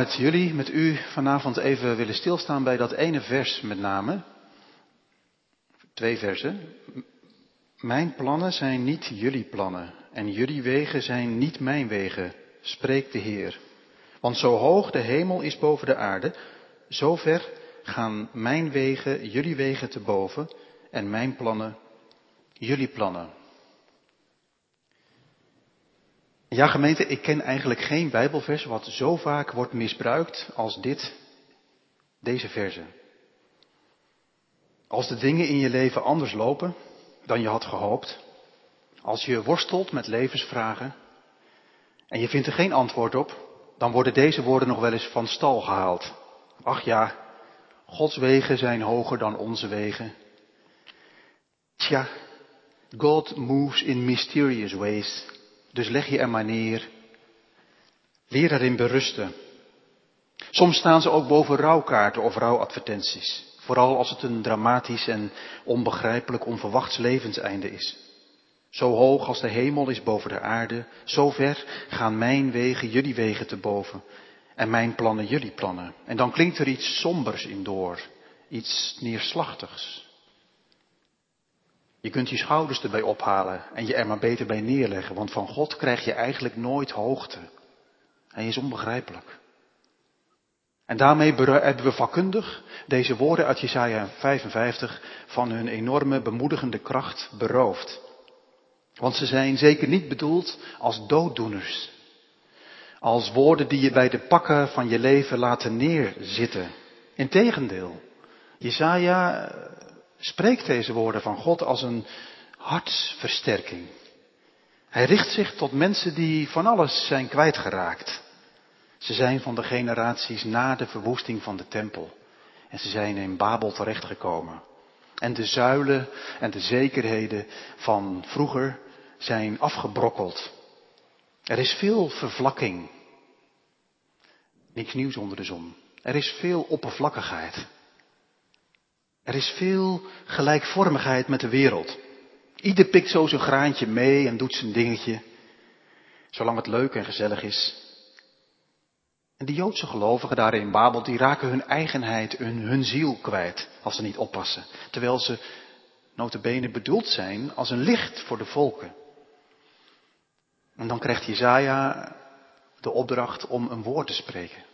met jullie, met u vanavond even willen stilstaan bij dat ene vers met name. Twee versen. Mijn plannen zijn niet jullie plannen en jullie wegen zijn niet mijn wegen, spreekt de Heer. Want zo hoog de hemel is boven de aarde, zo ver gaan mijn wegen jullie wegen te boven en mijn plannen jullie plannen. Ja, gemeente, ik ken eigenlijk geen Bijbelvers wat zo vaak wordt misbruikt als dit, deze verse. Als de dingen in je leven anders lopen dan je had gehoopt, als je worstelt met levensvragen en je vindt er geen antwoord op, dan worden deze woorden nog wel eens van stal gehaald. Ach ja, Gods wegen zijn hoger dan onze wegen. Tja, God moves in mysterious ways. Dus leg je er maar neer. Leer erin berusten. Soms staan ze ook boven rouwkaarten of rouwadvertenties. Vooral als het een dramatisch en onbegrijpelijk onverwachts levenseinde is. Zo hoog als de hemel is boven de aarde, zo ver gaan mijn wegen jullie wegen te boven en mijn plannen jullie plannen. En dan klinkt er iets sombers in door, iets neerslachtigs. Je kunt je schouders erbij ophalen en je er maar beter bij neerleggen, want van God krijg je eigenlijk nooit hoogte. Hij is onbegrijpelijk. En daarmee hebben we vakkundig deze woorden uit Jesaja 55 van hun enorme bemoedigende kracht beroofd. Want ze zijn zeker niet bedoeld als dooddoeners. Als woorden die je bij de pakken van je leven laten neerzitten. Integendeel, Jesaja spreekt deze woorden van God als een hartsversterking. Hij richt zich tot mensen die van alles zijn kwijtgeraakt. Ze zijn van de generaties na de verwoesting van de tempel. En ze zijn in Babel terechtgekomen. En de zuilen en de zekerheden van vroeger zijn afgebrokkeld. Er is veel vervlakking. Niks nieuws onder de zon. Er is veel oppervlakkigheid. Er is veel gelijkvormigheid met de wereld. Ieder pikt zo zijn graantje mee en doet zijn dingetje, zolang het leuk en gezellig is. En de Joodse gelovigen daar in Babel, die raken hun eigenheid, hun, hun ziel kwijt, als ze niet oppassen. Terwijl ze notabene bedoeld zijn als een licht voor de volken. En dan krijgt Jezaja de opdracht om een woord te spreken.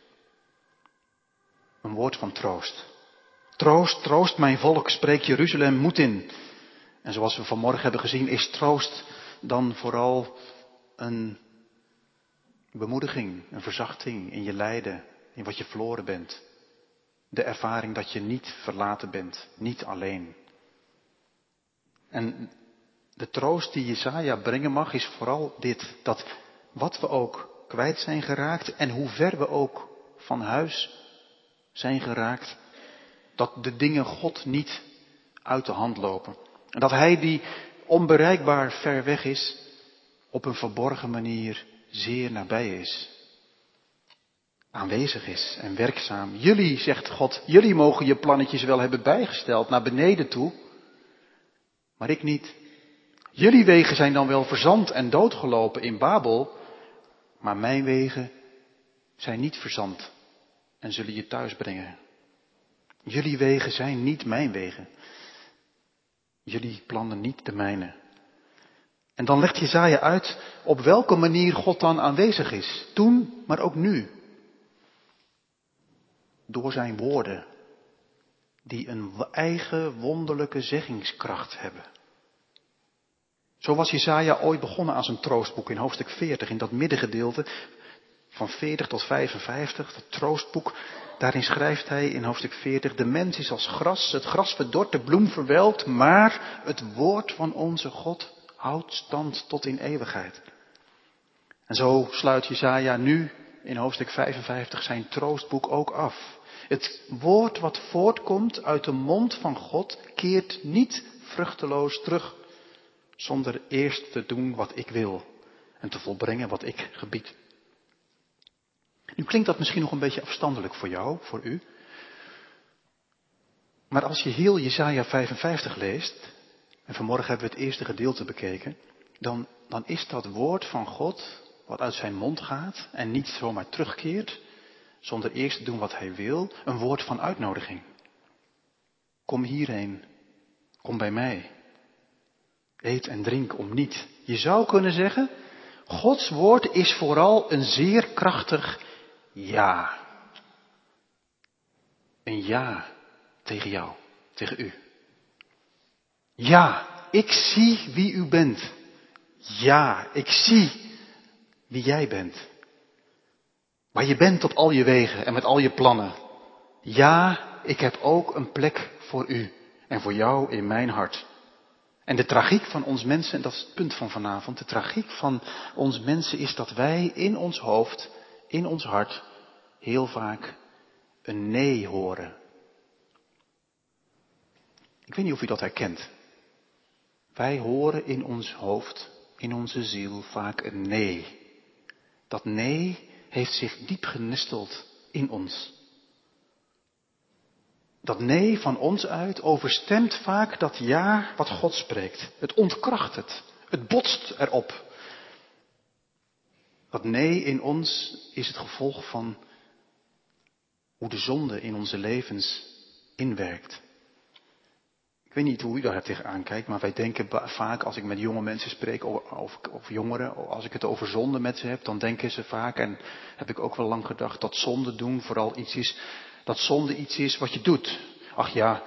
Een woord van troost. Troost, troost mijn volk, spreek Jeruzalem moed in. En zoals we vanmorgen hebben gezien, is troost dan vooral een bemoediging, een verzachting in je lijden, in wat je verloren bent. De ervaring dat je niet verlaten bent, niet alleen. En de troost die Jesaja brengen mag is vooral dit, dat wat we ook kwijt zijn geraakt en hoe ver we ook van huis zijn geraakt, dat de dingen God niet uit de hand lopen. En dat Hij die onbereikbaar ver weg is, op een verborgen manier zeer nabij is. Aanwezig is en werkzaam. Jullie, zegt God, jullie mogen je plannetjes wel hebben bijgesteld naar beneden toe, maar ik niet. Jullie wegen zijn dan wel verzand en doodgelopen in Babel, maar mijn wegen zijn niet verzand en zullen je thuis brengen. Jullie wegen zijn niet mijn wegen. Jullie plannen niet de mijne. En dan legt Jezaja uit op welke manier God dan aanwezig is. Toen, maar ook nu. Door zijn woorden. Die een eigen wonderlijke zeggingskracht hebben. Zo was Jezaja ooit begonnen aan zijn troostboek in hoofdstuk 40, in dat middengedeelte van 40 tot 55, dat troostboek. Daarin schrijft hij in hoofdstuk 40, de mens is als gras, het gras verdort, de bloem verwelkt, maar het woord van onze God houdt stand tot in eeuwigheid. En zo sluit Jezaja nu in hoofdstuk 55 zijn troostboek ook af. Het woord wat voortkomt uit de mond van God keert niet vruchteloos terug, zonder eerst te doen wat ik wil en te volbrengen wat ik gebied. Nu klinkt dat misschien nog een beetje afstandelijk voor jou, voor u. Maar als je heel Jesaja 55 leest, en vanmorgen hebben we het eerste gedeelte bekeken, dan, dan is dat woord van God, wat uit zijn mond gaat en niet zomaar terugkeert, zonder eerst te doen wat hij wil, een woord van uitnodiging. Kom hierheen, kom bij mij. Eet en drink om niet. Je zou kunnen zeggen, Gods woord is vooral een zeer krachtig ja. Een ja tegen jou, tegen u. Ja, ik zie wie u bent. Ja, ik zie wie jij bent. Waar je bent op al je wegen en met al je plannen. Ja, ik heb ook een plek voor u en voor jou in mijn hart. En de tragiek van ons mensen, en dat is het punt van vanavond, de tragiek van ons mensen is dat wij in ons hoofd, in ons hart, heel vaak een nee horen. Ik weet niet of u dat herkent. Wij horen in ons hoofd, in onze ziel vaak een nee. Dat nee heeft zich diep genesteld in ons. Dat nee van ons uit overstemt vaak dat ja wat God spreekt. Het ontkracht het. Het botst erop. Dat nee in ons is het gevolg van hoe de zonde in onze levens inwerkt. Ik weet niet hoe u daar tegenaan kijkt, maar wij denken vaak als ik met jonge mensen spreek, of, of jongeren, als ik het over zonde met ze heb, dan denken ze vaak, en heb ik ook wel lang gedacht, dat zonde doen vooral iets is dat zonde iets is wat je doet. Ach ja,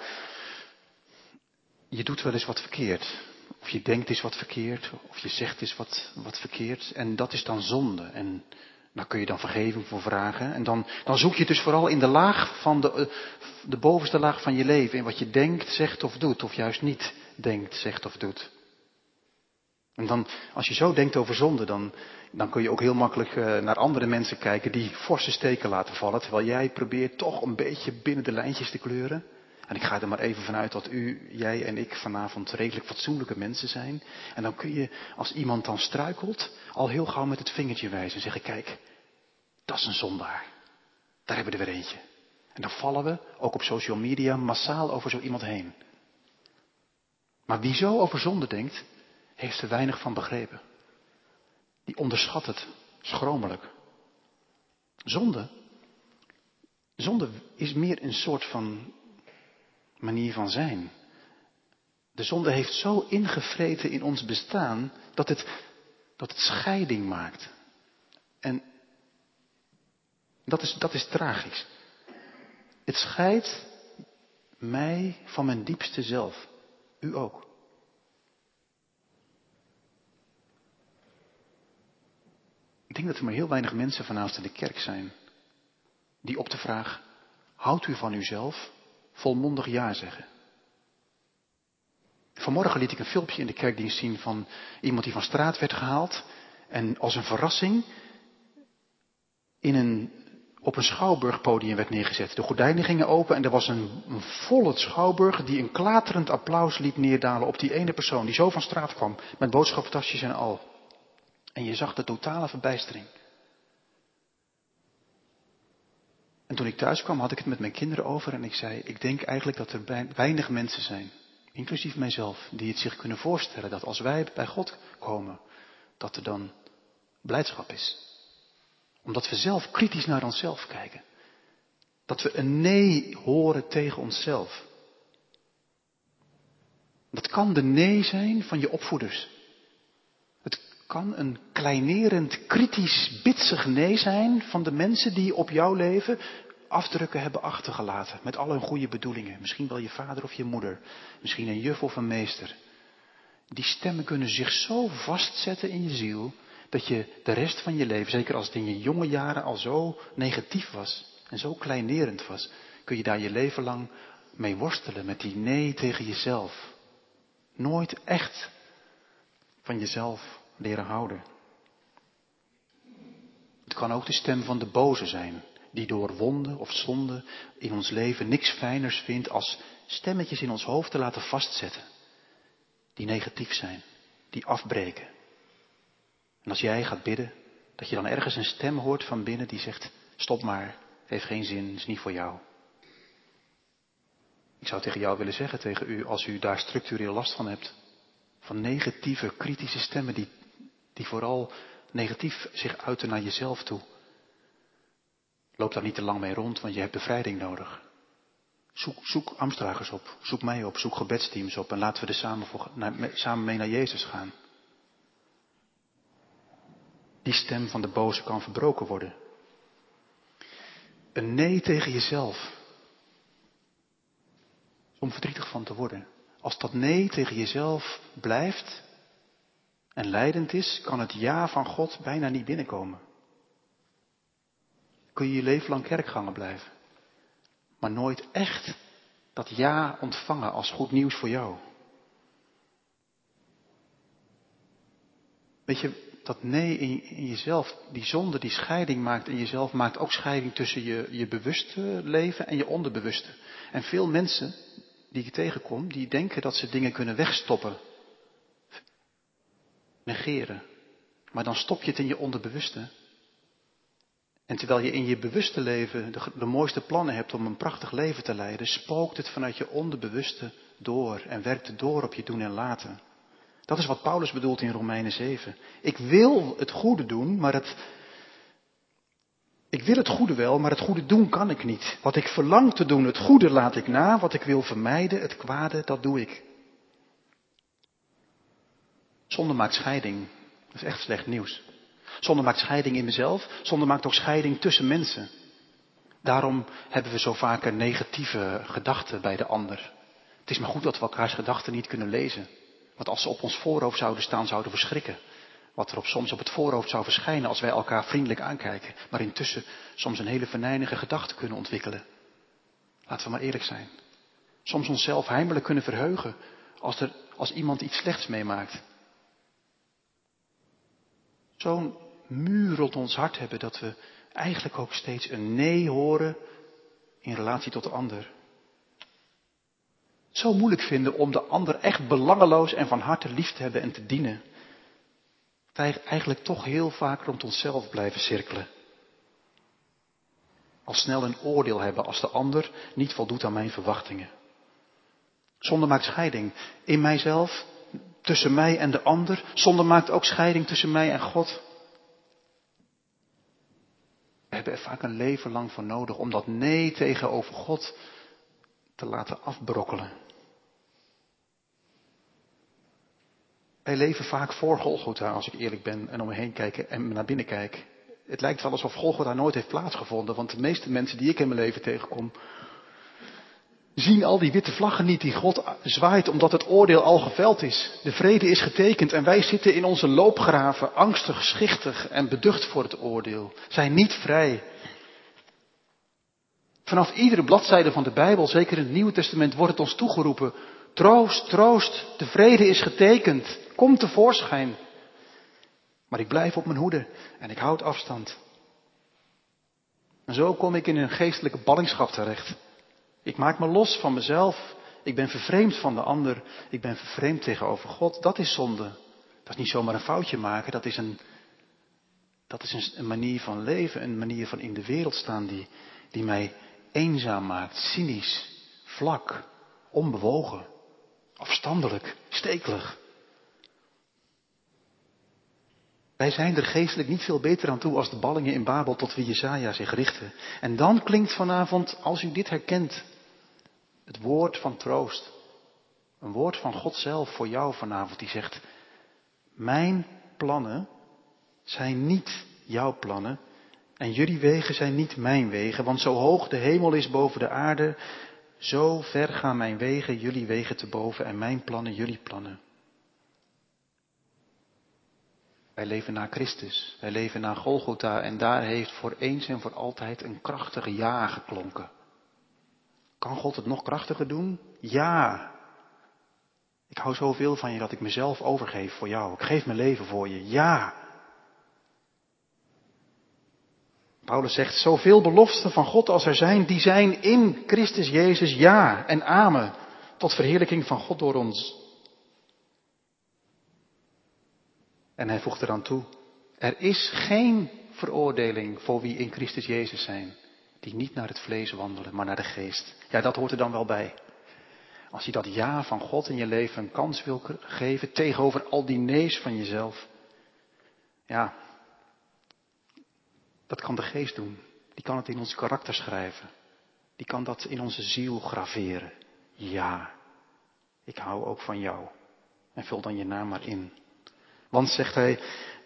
je doet wel eens wat verkeerd. Of je denkt eens wat verkeerd. Of je zegt eens wat, wat verkeerd. En dat is dan zonde. En daar kun je dan vergeving voor vragen. En dan, dan zoek je dus vooral in de laag van de, eh, de bovenste laag van je leven. In wat je denkt, zegt of doet. Of juist niet denkt, zegt of doet. En dan, als je zo denkt over zonde, dan, dan kun je ook heel makkelijk uh, naar andere mensen kijken die forse steken laten vallen. Terwijl jij probeert toch een beetje binnen de lijntjes te kleuren. En ik ga er maar even vanuit dat u, jij en ik vanavond redelijk fatsoenlijke mensen zijn. En dan kun je, als iemand dan struikelt, al heel gauw met het vingertje wijzen en zeggen, kijk, dat is een zondaar. Daar hebben we er weer eentje. En dan vallen we, ook op social media, massaal over zo iemand heen. Maar wie zo over zonde denkt, heeft er weinig van begrepen. Die onderschat het schromelijk. Zonde. Zonde is meer een soort van manier van zijn. De zonde heeft zo ingevreten in ons bestaan dat het, dat het scheiding maakt. En dat is, dat is tragisch. Het scheidt mij van mijn diepste zelf. U ook. Ik denk dat er maar heel weinig mensen vanavond in de kerk zijn die op de vraag, houdt u van uzelf, volmondig ja zeggen. Vanmorgen liet ik een filmpje in de kerkdienst zien van iemand die van straat werd gehaald en als een verrassing in een, op een schouwburgpodium werd neergezet. De gordijnen gingen open en er was een, volle schouwburg die een klaterend applaus liet neerdalen op die ene persoon die zo van straat kwam met boodschappentasjes en al. En je zag de totale verbijstering. En toen ik thuis kwam, had ik het met mijn kinderen over en ik zei, ik denk eigenlijk dat er weinig mensen zijn, inclusief mijzelf, die het zich kunnen voorstellen dat als wij bij God komen, dat er dan blijdschap is. Omdat we zelf kritisch naar onszelf kijken. Dat we een nee horen tegen onszelf. Dat kan de nee zijn van je opvoeders kan een kleinerend, kritisch, bitsig nee zijn van de mensen die op jouw leven afdrukken hebben achtergelaten. Met al hun goede bedoelingen. Misschien wel je vader of je moeder. Misschien een juf of een meester. Die stemmen kunnen zich zo vastzetten in je ziel. Dat je de rest van je leven, zeker als het in je jonge jaren al zo negatief was. En zo kleinerend was. Kun je daar je leven lang mee worstelen. Met die nee tegen jezelf. Nooit echt van jezelf leren houden. Het kan ook de stem van de boze zijn, die door wonden of zonde in ons leven niks fijners vindt als stemmetjes in ons hoofd te laten vastzetten. Die negatief zijn, die afbreken. En als jij gaat bidden, dat je dan ergens een stem hoort van binnen die zegt, stop maar, heeft geen zin, is niet voor jou. Ik zou tegen jou willen zeggen, tegen u, als u daar structureel last van hebt, van negatieve, kritische stemmen die die vooral negatief zich uiten naar jezelf toe. Loop daar niet te lang mee rond, want je hebt bevrijding nodig. Zoek, zoek Amstragers op, zoek mij op, zoek gebedsteams op en laten we er samen, voor, samen mee naar Jezus gaan. Die stem van de boze kan verbroken worden. Een nee tegen jezelf. Om verdrietig van te worden. Als dat nee tegen jezelf blijft en leidend is, kan het ja van God bijna niet binnenkomen. Kun je je leven lang kerkganger blijven, maar nooit echt dat ja ontvangen als goed nieuws voor jou. Weet je, dat nee in, in, jezelf, die zonde die scheiding maakt in jezelf, maakt ook scheiding tussen je, je bewuste leven en je onderbewuste. En veel mensen die ik tegenkom, die denken dat ze dingen kunnen wegstoppen. Negeren. Maar dan stop je het in je onderbewuste. En terwijl je in je bewuste leven de, de, mooiste plannen hebt om een prachtig leven te leiden, spookt het vanuit je onderbewuste door en werkt het door op je doen en laten. Dat is wat Paulus bedoelt in Romeinen 7. Ik wil het goede doen, maar het. Ik wil het goede wel, maar het goede doen kan ik niet. Wat ik verlang te doen, het goede laat ik na. Wat ik wil vermijden, het kwade, dat doe ik. Zonde maakt scheiding. Dat is echt slecht nieuws. Zonde maakt scheiding in mezelf. Zonde maakt ook scheiding tussen mensen. Daarom hebben we zo vaak een negatieve gedachte bij de ander. Het is maar goed dat we elkaars gedachten niet kunnen lezen. Want als ze op ons voorhoofd zouden staan, zouden we schrikken. Wat er op soms op het voorhoofd zou verschijnen als wij elkaar vriendelijk aankijken. Maar intussen soms een hele venijnige gedachte kunnen ontwikkelen. Laten we maar eerlijk zijn. Soms onszelf heimelijk kunnen verheugen als, er, als iemand iets slechts meemaakt. Zo'n muur rond ons hart hebben dat we eigenlijk ook steeds een nee horen in relatie tot de ander zo moeilijk vinden om de ander echt belangeloos en van harte lief te hebben en te dienen. Wij eigenlijk toch heel vaak rond onszelf blijven cirkelen. Al snel een oordeel hebben als de ander niet voldoet aan mijn verwachtingen. Zonde maakt scheiding in mijzelf, tussen mij en de ander. Zonde maakt ook scheiding tussen mij en God. We hebben er vaak een leven lang voor nodig om dat nee tegenover God te laten afbrokkelen. Wij leven vaak voor Golgotha, als ik eerlijk ben en om me heen kijk en naar binnen kijk. Het lijkt wel alsof Golgotha nooit heeft plaatsgevonden, want de meeste mensen die ik in mijn leven tegenkom, zien al die witte vlaggen niet die God zwaait omdat het oordeel al geveld is. De vrede is getekend en wij zitten in onze loopgraven angstig, schichtig en beducht voor het oordeel. Zijn niet vrij. Vanaf iedere bladzijde van de Bijbel, zeker in het Nieuwe Testament, wordt het ons toegeroepen. Troost, troost, de vrede is getekend. Kom tevoorschijn. Maar ik blijf op mijn hoede en ik houd afstand. En zo kom ik in een geestelijke ballingschap terecht. Ik maak me los van mezelf. Ik ben vervreemd van de ander. Ik ben vervreemd tegenover God. Dat is zonde. Dat is niet zomaar een foutje maken. Dat is een, dat is een, manier van leven, een manier van in de wereld staan die, die mij eenzaam maakt, cynisch, vlak, onbewogen, afstandelijk, stekelig. Wij zijn er geestelijk niet veel beter aan toe als de ballingen in Babel tot wie Jezaja zich richtte. En dan klinkt vanavond, als u dit herkent, het woord van troost. Een woord van God zelf voor jou vanavond die zegt, mijn plannen zijn niet jouw plannen en jullie wegen zijn niet mijn wegen, want zo hoog de hemel is boven de aarde, zo ver gaan mijn wegen jullie wegen te boven en mijn plannen jullie plannen. Wij leven naar Christus, wij leven naar Golgotha en daar heeft voor eens en voor altijd een krachtige ja geklonken. Kan God het nog krachtiger doen? Ja. Ik hou zoveel van je dat ik mezelf overgeef voor jou. Ik geef mijn leven voor je. Ja. Paulus zegt, zoveel beloften van God als er zijn, die zijn in Christus Jezus ja en amen. Tot verheerlijking van God door ons. En hij voegt eraan toe, er is geen veroordeling voor wie in Christus Jezus zijn, die niet naar het vlees wandelen, maar naar de geest. Ja, dat hoort er dan wel bij. Als je dat ja van God in je leven een kans wil geven tegenover al die nee's van jezelf. Ja, dat kan de geest doen. Die kan het in ons karakter schrijven. Die kan dat in onze ziel graveren. Ja, ik hou ook van jou. En vul dan je naam maar in. Want, zegt hij,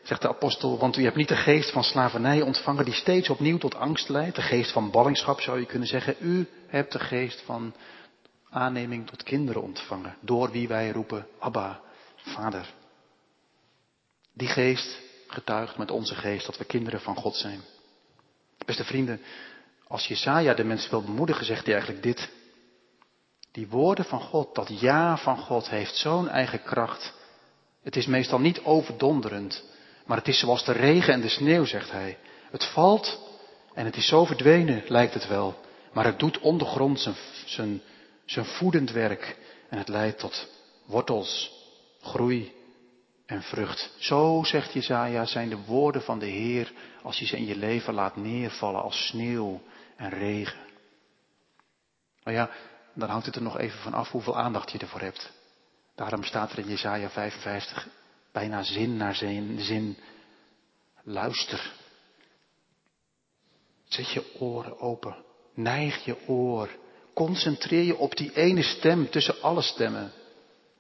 zegt de apostel, want u hebt niet de geest van slavernij ontvangen die steeds opnieuw tot angst leidt. De geest van ballingschap zou je kunnen zeggen. U hebt de geest van aanneming tot kinderen ontvangen. Door wie wij roepen, Abba, Vader. Die geest getuigt met onze geest dat we kinderen van God zijn. Beste vrienden, als Jesaja de mensen wil bemoedigen, zegt hij eigenlijk dit. Die woorden van God, dat ja van God heeft zo'n eigen kracht. Het is meestal niet overdonderend, maar het is zoals de regen en de sneeuw, zegt hij. Het valt en het is zo verdwenen, lijkt het wel. Maar het doet ondergrond zijn, zijn, zijn voedend werk en het leidt tot wortels, groei en vrucht. Zo, zegt Jezaja, zijn de woorden van de Heer als je ze in je leven laat neervallen als sneeuw en regen. Nou ja, dan hangt het er nog even van af hoeveel aandacht je ervoor hebt. Daarom staat er in Jesaja 55 bijna zin naar zin. Luister. Zet je oren open. Neig je oor. Concentreer je op die ene stem tussen alle stemmen.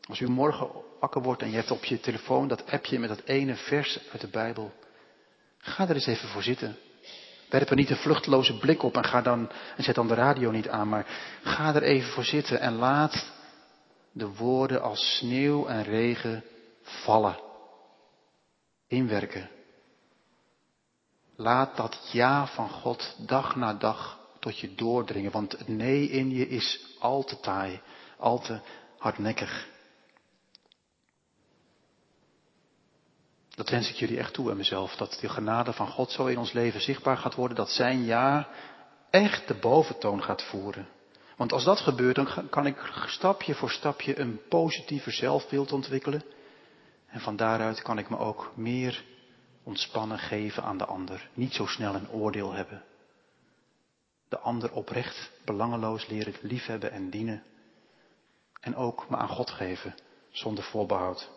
Als u morgen wakker wordt en je hebt op je telefoon dat appje met dat ene vers uit de Bijbel. Ga er eens even voor zitten. Werp er niet een vluchteloze blik op en, ga dan, en zet dan de radio niet aan, maar ga er even voor zitten en laat de woorden als sneeuw en regen vallen. Inwerken. Laat dat ja van God dag na dag tot je doordringen, want het nee in je is al te taai, al te hardnekkig. Dat wens ik jullie echt toe en mezelf. Dat de genade van God zo in ons leven zichtbaar gaat worden. Dat zijn ja echt de boventoon gaat voeren. Want als dat gebeurt, dan kan ik stapje voor stapje een positiever zelfbeeld ontwikkelen. En van daaruit kan ik me ook meer ontspannen geven aan de ander. Niet zo snel een oordeel hebben. De ander oprecht, belangeloos leren liefhebben en dienen. En ook me aan God geven, zonder voorbehoud.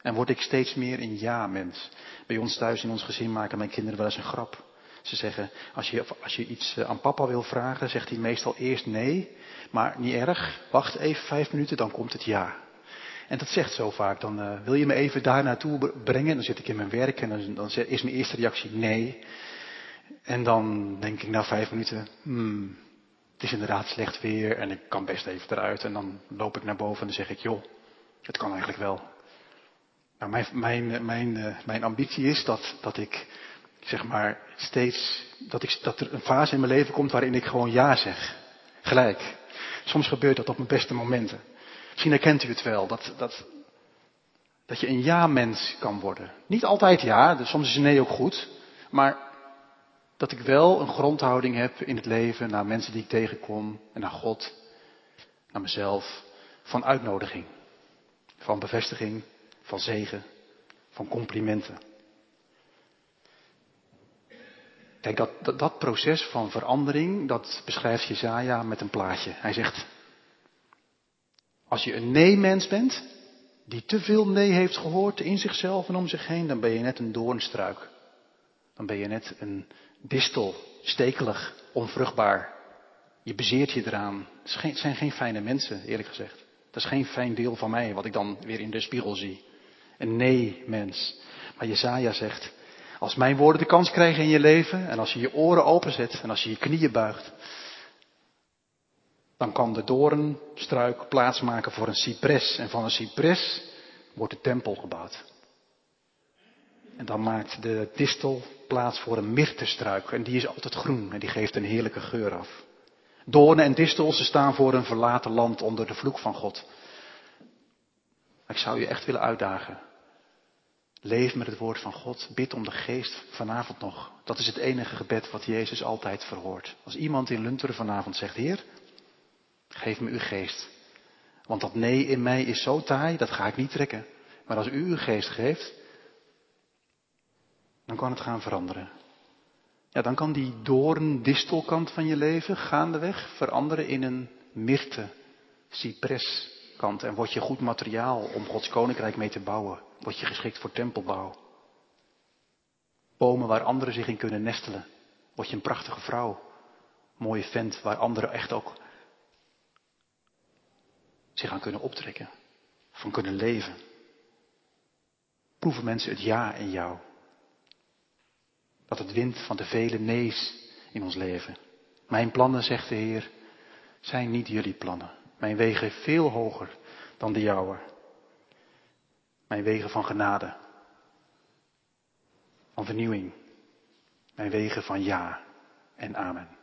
En word ik steeds meer een ja-mens. Bij ons thuis in ons gezin maken mijn kinderen wel eens een grap. Ze zeggen, als je, als je iets eh, aan papa wil vragen, zegt hij meestal eerst nee. Maar niet erg, wacht even vijf minuten, dan komt het ja. En dat zegt zo vaak, dan uh, wil je me even daar naartoe brengen. Dan zit ik in mijn werk en dan, dan is mijn eerste reactie nee. En dan denk ik na vijf minuten, hmm, het is inderdaad slecht weer en ik kan best even eruit. En dan loop ik naar boven en dan zeg ik, joh, het kan eigenlijk wel. Nou, mijn, mijn, mijn, eh, mijn ambitie is dat, dat ik, zeg maar, steeds, dat, ik, dat er een fase in mijn leven komt waarin ik gewoon ja zeg. Gelijk. Soms gebeurt dat op mijn beste momenten. Misschien herkent u het wel, dat, dat, dat je een ja-mens kan worden. Niet altijd ja, dus soms is nee ook goed. Maar dat ik wel een grondhouding heb in het leven naar mensen die ik tegenkom en naar God, naar mezelf, van uitnodiging, van bevestiging, van zegen, van complimenten. Kijk, dat, dat, dat, proces van verandering, dat beschrijft Jezaja met een plaatje. Hij zegt, als je een nee-mens bent, die te veel nee heeft gehoord in zichzelf en om zich heen, dan ben je net een doornstruik. Dan ben je net een distel, stekelig, onvruchtbaar. Je bezeert je eraan. Het zijn geen fijne mensen, eerlijk gezegd. Dat is geen fijn deel van mij, wat ik dan weer in de spiegel zie. Een nee-mens. Maar Jezaja zegt, als mijn woorden de kans krijgen in je leven en als je je oren openzet en als je je knieën buigt, dan kan de doornstruik plaatsmaken voor een cipres. En van een cipres wordt de tempel gebouwd. En dan maakt de distel plaats voor een myrtestruik. En die is altijd groen en die geeft een heerlijke geur af. Doornen en distels staan voor een verlaten land onder de vloek van God. Ik zou je echt willen uitdagen. Leef met het woord van God. Bid om de geest vanavond nog. Dat is het enige gebed wat Jezus altijd verhoort. Als iemand in Lunteren vanavond zegt, Heer, geef me uw geest. Want dat nee in mij is zo taai, dat ga ik niet trekken. Maar als u uw geest geeft, dan kan het gaan veranderen. Ja, dan kan die doorn-distelkant van je leven gaandeweg veranderen in een myrte, cypreskant. En word je goed materiaal om Gods koninkrijk mee te bouwen. Word je geschikt voor tempelbouw. Bomen waar anderen zich in kunnen nestelen. Word je een prachtige vrouw. Mooie vent waar anderen echt ook zich kunnen optrekken. Van kunnen leven. Proeven mensen het ja in jou. Dat het wint van de vele nee's in ons leven. Mijn plannen, zegt de Heer, zijn niet jullie plannen. Mijn wegen veel hoger dan de jouwe. Mijn wegen van genade. Van vernieuwing. Mijn wegen van ja en amen.